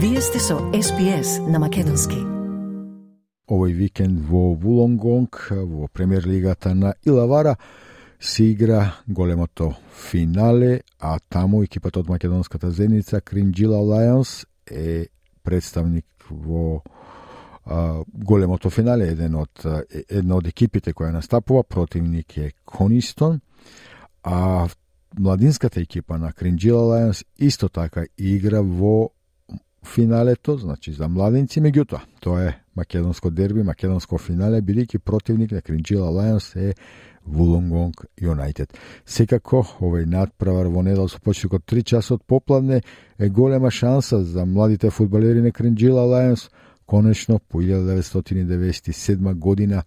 Вие сте со СПС на Македонски. Овој викенд во Вулонгонг, во премиер лигата на Илавара, се игра големото финале, а таму екипата од македонската зеница Кринджила Лајонс е представник во а, големото финале, еден од, една од екипите која настапува, противник е Конистон, а младинската екипа на Кринджила Лајонс исто така игра во финалето, значи за младенци, меѓутоа, тоа е македонско дерби, македонско финале, бидејќи противник на Кринджила Лајонс е Вулонгонг Юнайтед. Секако, овој надправар во недел со почеток од 3 часот попладне е голема шанса за младите фудбалери на Кринджила Лајонс, конечно по 1997 година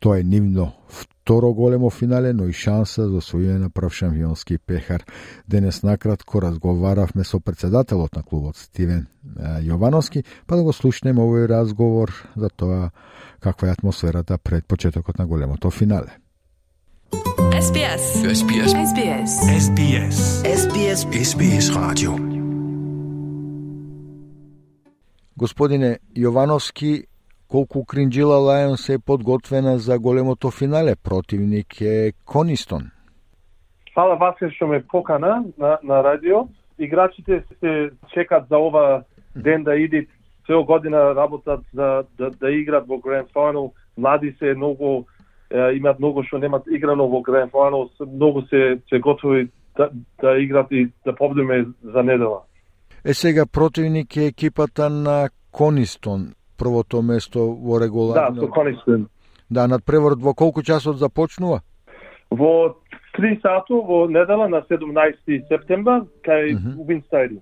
Тоа е нивно второ големо финале, но и шанса за освојување на прв шампионски пехар. Денес накратко разговаравме со председателот на клубот Стивен Јовановски, па да го слушнеме овој разговор за тоа каква е атмосферата пред почетокот на големото финале. SBS. SBS. SBS. SBS. SBS. SBS Radio. Господине Јовановски, колку Кринджила Лајонс е подготвена за големото финале. Противник е Конистон. Фала Васил што ме покана на, на радио. Играчите се чекат за ова ден да идат цел година работат за да, да играт во Grand Final. Млади се многу е, имаат многу што немат играно во Grand Final, многу се се готови да, да играт и да победиме за недела. Е сега противник е екипата на Конистон првото место во Да, регуларно. со Конистон. Да, надпреварот во колку часот започнува? Во 3 сату во недела на 17 септембар кај Убин Стадиум.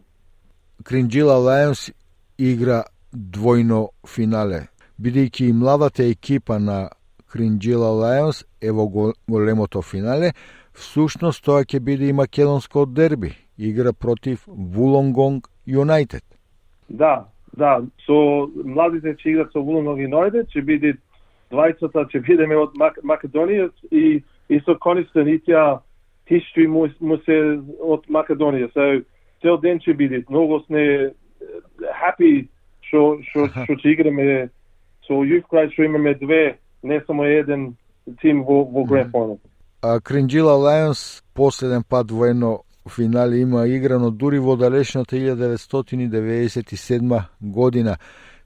Кринджила Лајонс игра двојно финале, бидејќи и младата екипа на Кринджила Лајонс е во го- големото финале, всушност тоа ќе биде и македонско дерби, игра против Вулонгонг Юнайтед. Да, да, со младите ќе играат со Вулоног и Нојде, ќе биде двајцата ќе бидеме од Мак Македонија и и со Конистон и тја history му, му се од Македонија. So, цел ден ќе биде. Многу сме е, happy што што што ќе играме со Grade што имаме две, не само еден тим во во Grand Final. А Кринджила Лајонс последен пат во едно финале има играно дури во далечната 1997 година.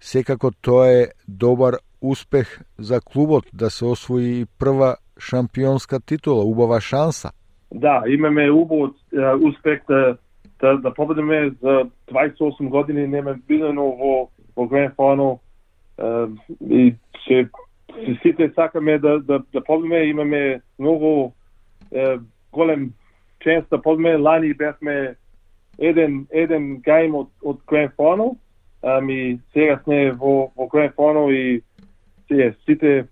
Секако тоа е добар успех за клубот да се освои прва шампионска титула, убава шанса. Да, имаме убав успех да, да, да победиме за 28 години, нема бидено во, во Grand Final и че сите сакаме да, да, да победиме, имаме многу е, голем често да под победиме. Лани бевме еден, еден гейм од, од Grand Final, ами сега сме во, во Grand Final и се, сите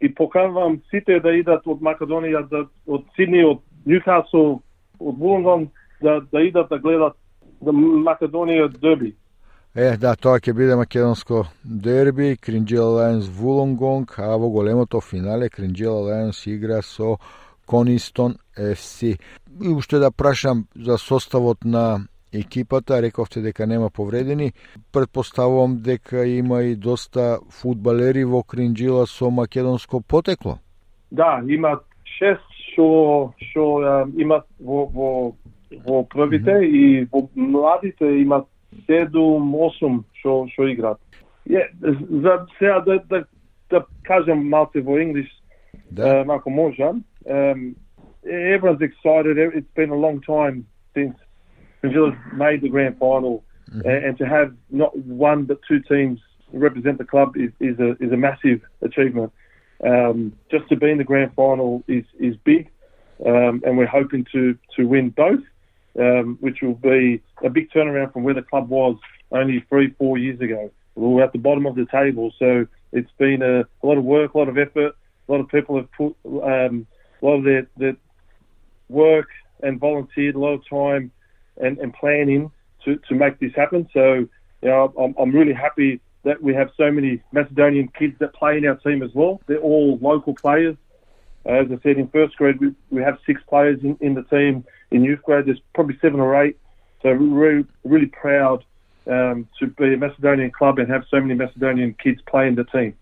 и поканувам сите да идат од Македонија, да, да од Сидни, од Ньюкасл, од Вулонгон, да, да идат да гледат да Македонија дерби. Е, да, тоа ќе биде македонско дерби, Кринджела Лајонс Вулонгонг, а во големото финале Кринджела Лајонс игра со Конистон FC. И уште да прашам за составот на екипата, рековте дека нема повредени. Предпоставувам дека има и доста фудбалери во Кринджила со македонско потекло. Да, имат шест што што е, имат во во во првите и во младите имат седум, осум што што играат. Е, за сега да, да, да кажам малце во English, uh, Michael Morjan. Um, everyone's excited. It's been a long time since the made the grand final, mm-hmm. and to have not one but two teams represent the club is, is a is a massive achievement. Um, just to be in the grand final is is big, um, and we're hoping to to win both, um, which will be a big turnaround from where the club was only three four years ago. We were at the bottom of the table, so it's been a, a lot of work, a lot of effort, a lot of people have put um, a lot of their, their work and volunteered a lot of time and, and planning to, to make this happen. So, you know, I'm, I'm really happy that we have so many Macedonian kids that play in our team as well. They're all local players. As I said, in first grade, we, we have six players in, in the team. In youth grade, there's probably seven or eight. So we're really, really proud um, to be a Macedonian club and have so many Macedonian kids play in the team.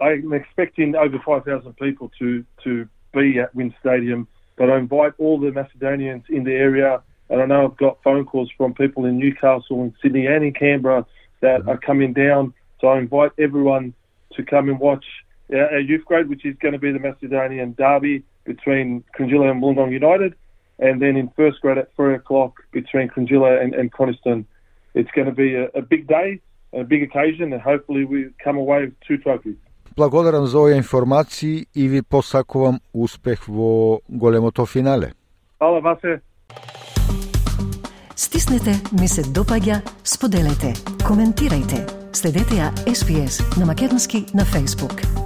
I'm expecting over 5,000 people to, to be at Wynn Stadium, but I invite all the Macedonians in the area, and I know I've got phone calls from people in Newcastle and Sydney and in Canberra that are coming down. So I invite everyone to come and watch our, youth grade, which is going to be the Macedonian derby between Cringilla and Wollongong United, and then in first grade at three o'clock between Cringilla and, and Coniston. It's going to be a, a big day, a big occasion, and hopefully we come away with two trophies. Благодарам за овие информации и ви посакувам успех во големото финале. Hvala Vase. Стиснете, ми се допаѓа, споделете, коментирајте. Следете ја SPS на Македонски на Facebook.